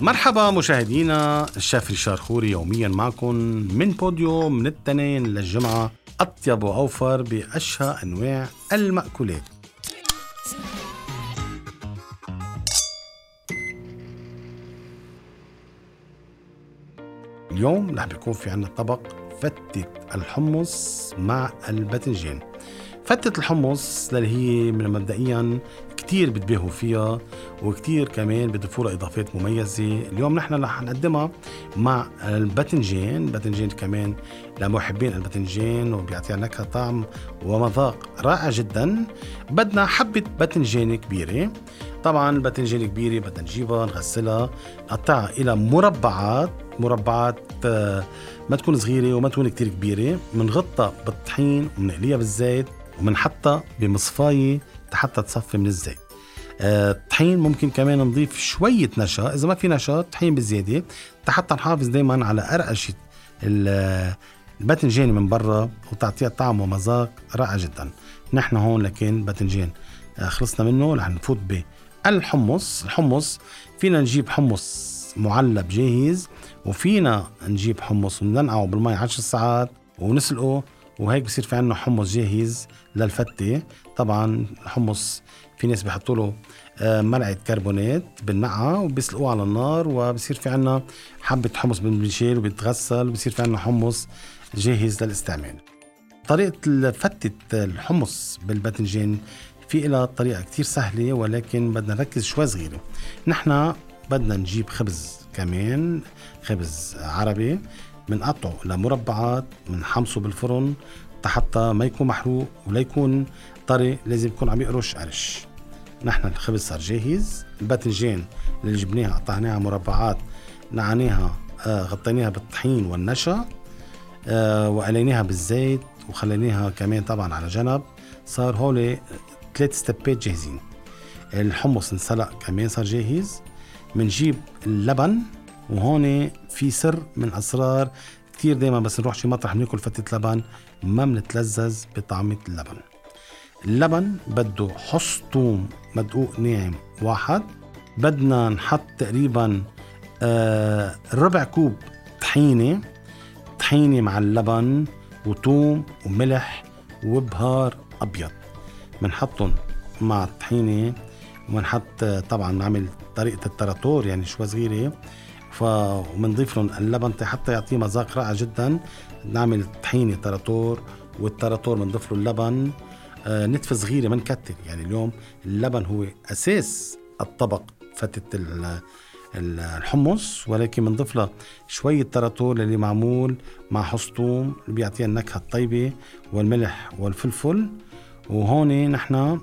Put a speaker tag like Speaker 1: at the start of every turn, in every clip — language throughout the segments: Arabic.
Speaker 1: مرحبا مشاهدينا الشيف ريشار خوري يوميا معكم من بوديو من الاثنين للجمعة أطيب وأوفر بأشهى أنواع المأكولات. اليوم رح بيكون في عنا طبق فتة الحمص مع الباذنجان. فتة الحمص اللي هي مبدئيا كتير بتباهوا فيها وكتير كمان بضيفوا لها إضافات مميزة. اليوم نحن رح نقدمها مع الباذنجان. الباذنجان كمان لمحبين الباذنجان وبيعطيها نكهه طعم ومذاق رائع جدا. بدنا حبة باذنجان كبيرة. طبعا الباذنجان كبيرة بدنا نجيبها نغسلها نقطعها إلى مربعات. مربعات آه، ما تكون صغيرة وما تكون كتير كبيرة. بنغطها بالطحين وبنقليها بالزيت. وبنحطها بمصفايه حتى تصفي من الزيت. الطحين آه، ممكن كمان نضيف شوية نشا. إذا ما في نشا طحين بزيادة حتى نحافظ دايما على قرقشة الباذنجان من برا وتعطيها طعم ومذاق رائع جدا. نحن هون لكن باذنجان. آه، خلصنا منه. رح نفوت بالحمص. الحمص فينا نجيب حمص معلب جاهز وفينا نجيب حمص وننقعه بالمي 10 ساعات ونسلقه. وهيك بصير في عنا حمص جاهز للفتة. طبعا الحمص في ناس بيحطوا له آه، ملعقة كربونات بالنقعة وبيسلقوه على النار وبصير في عنا حبة حمص بنشيل وبيتغسل وبصير في عنا حمص جاهز للاستعمال. طريقة فتة الحمص بالباذنجان في لها طريقة كتير سهلة ولكن بدنا نركز شوي صغيرة. نحن بدنا نجيب خبز كمان خبز عربي. بنقطعه لمربعات بنحمصه بالفرن حتى ما يكون محروق ولا يكون طري لازم يكون عم يقرش قرش. نحن الخبز صار جاهز الباذنجان اللي جبناها قطعناها مربعات نعناها آه غطيناها بالطحين والنشا آه وقليناها بالزيت وخليناها كمان طبعا على جنب. صار هولي ثلاث ستبات جاهزين. الحمص انسلق كمان صار جاهز. بنجيب اللبن وهون في سر من اسرار كثير دائما بس نروح شي مطرح بناكل فتة لبن ما بنتلذذ بطعمة اللبن اللبن بده حص ثوم مدقوق ناعم واحد. بدنا نحط تقريبا آه ربع كوب طحينة. طحينة مع اللبن وثوم وملح وبهار أبيض. بنحطهم مع الطحينة. وبنحط طبعا نعمل طريقة التراتور يعني شوي صغيرة. فبنضيف لهم اللبن حتى يعطيه مذاق رائع جدا. نعمل طحينة تراتور والتراتور بنضيف له اللبن. آه نتفة صغيرة ما نكتر يعني اليوم اللبن هو أساس الطبق فتة الحمص ولكن بنضيف له شوية تراتور اللي معمول مع حص توم اللي بيعطيها النكهة الطيبة والملح والفلفل. وهون نحن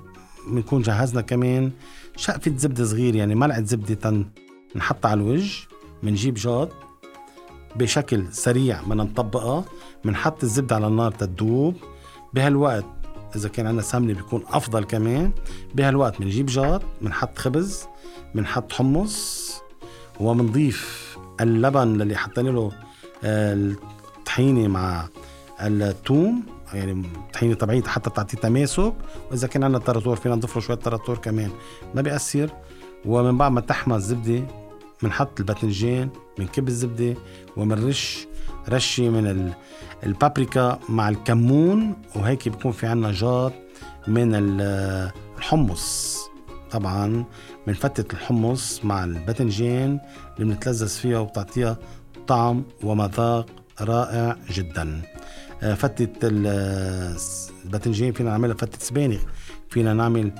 Speaker 1: بنكون جهزنا كمان شقفة زبدة صغيرة يعني ملعقة زبدة نحطها على الوجه بنجيب جاد بشكل سريع بدنا نطبقها بنحط الزبدة على النار تدوب. بهالوقت إذا كان عندنا سمنة بيكون أفضل كمان. بهالوقت بنجيب جاد بنحط خبز بنحط حمص وبنضيف اللبن اللي حطينا له آه، الطحينة مع الثوم. يعني طحينة طبيعية حتى تعطي تماسك. وإذا كان عندنا تراتور فينا نضيف له شوية تراتور كمان. ما بيأثر. ومن بعد ما تحمى الزبدة بنحط الباذنجان بنكب الزبدة وبنرش رشة من البابريكا مع الكمون وهيك بيكون في عنا جاط من الحمص. طبعا بنفتت الحمص مع الباذنجان اللي بنتلذذ فيها وبتعطيها طعم ومذاق رائع جدا. آه، فتة الباذنجان فينا نعملها فتة سبانخ فينا نعمل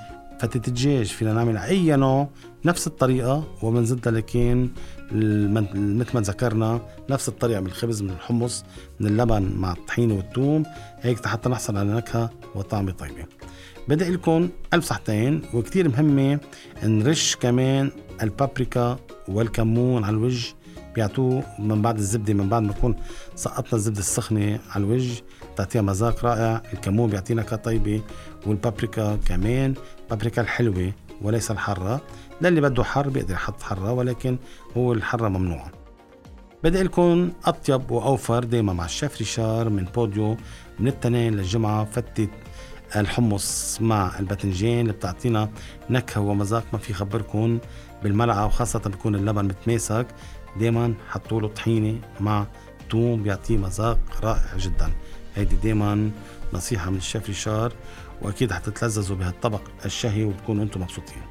Speaker 1: فتة الدجاج فينا نعمل أي نوع نفس الطريقة وبنزدها لكن مثل ما ذكرنا نفس الطريقة من الخبز من الحمص من اللبن مع الطحينة والثوم. هيك حتى نحصل على نكهة وطعمة طيبة. بدأ لكم ألف صحتين وكتير مهمة نرش كمان البابريكا والكمون على الوجه. بيعطوه من بعد الزبدة من بعد ما نكون سقطنا الزبدة السخنة على الوجه. بتعطيها مذاق رائع الكمون بيعطينا نكهة طيبة والبابريكا كمان. بابريكا الحلوة وليس الحرة للي بده حر بيقدر يحط حرة ولكن هو الحرة ممنوعة بدي لكم أطيب وأوفر دايما مع الشيف ريشار من بوديو من التنين للجمعة فتة الحمص مع الباذنجان اللي بتعطينا نكهة ومذاق ما في خبركم بالملعقة وخاصة بيكون اللبن متماسك. دائما حطوا له طحينه مع توم بيعطيه مذاق رائع جدا. هيدي دائما نصيحة من الشيف ريشار وأكيد حتتلذذوا بهالطبق الشهي وبتكونوا أنتم مبسوطين.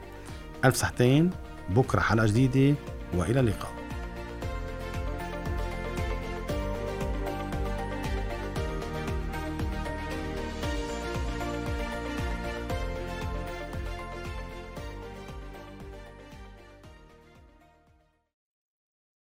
Speaker 1: ألف صحتين بكرة حلقة جديدة وإلى اللقاء.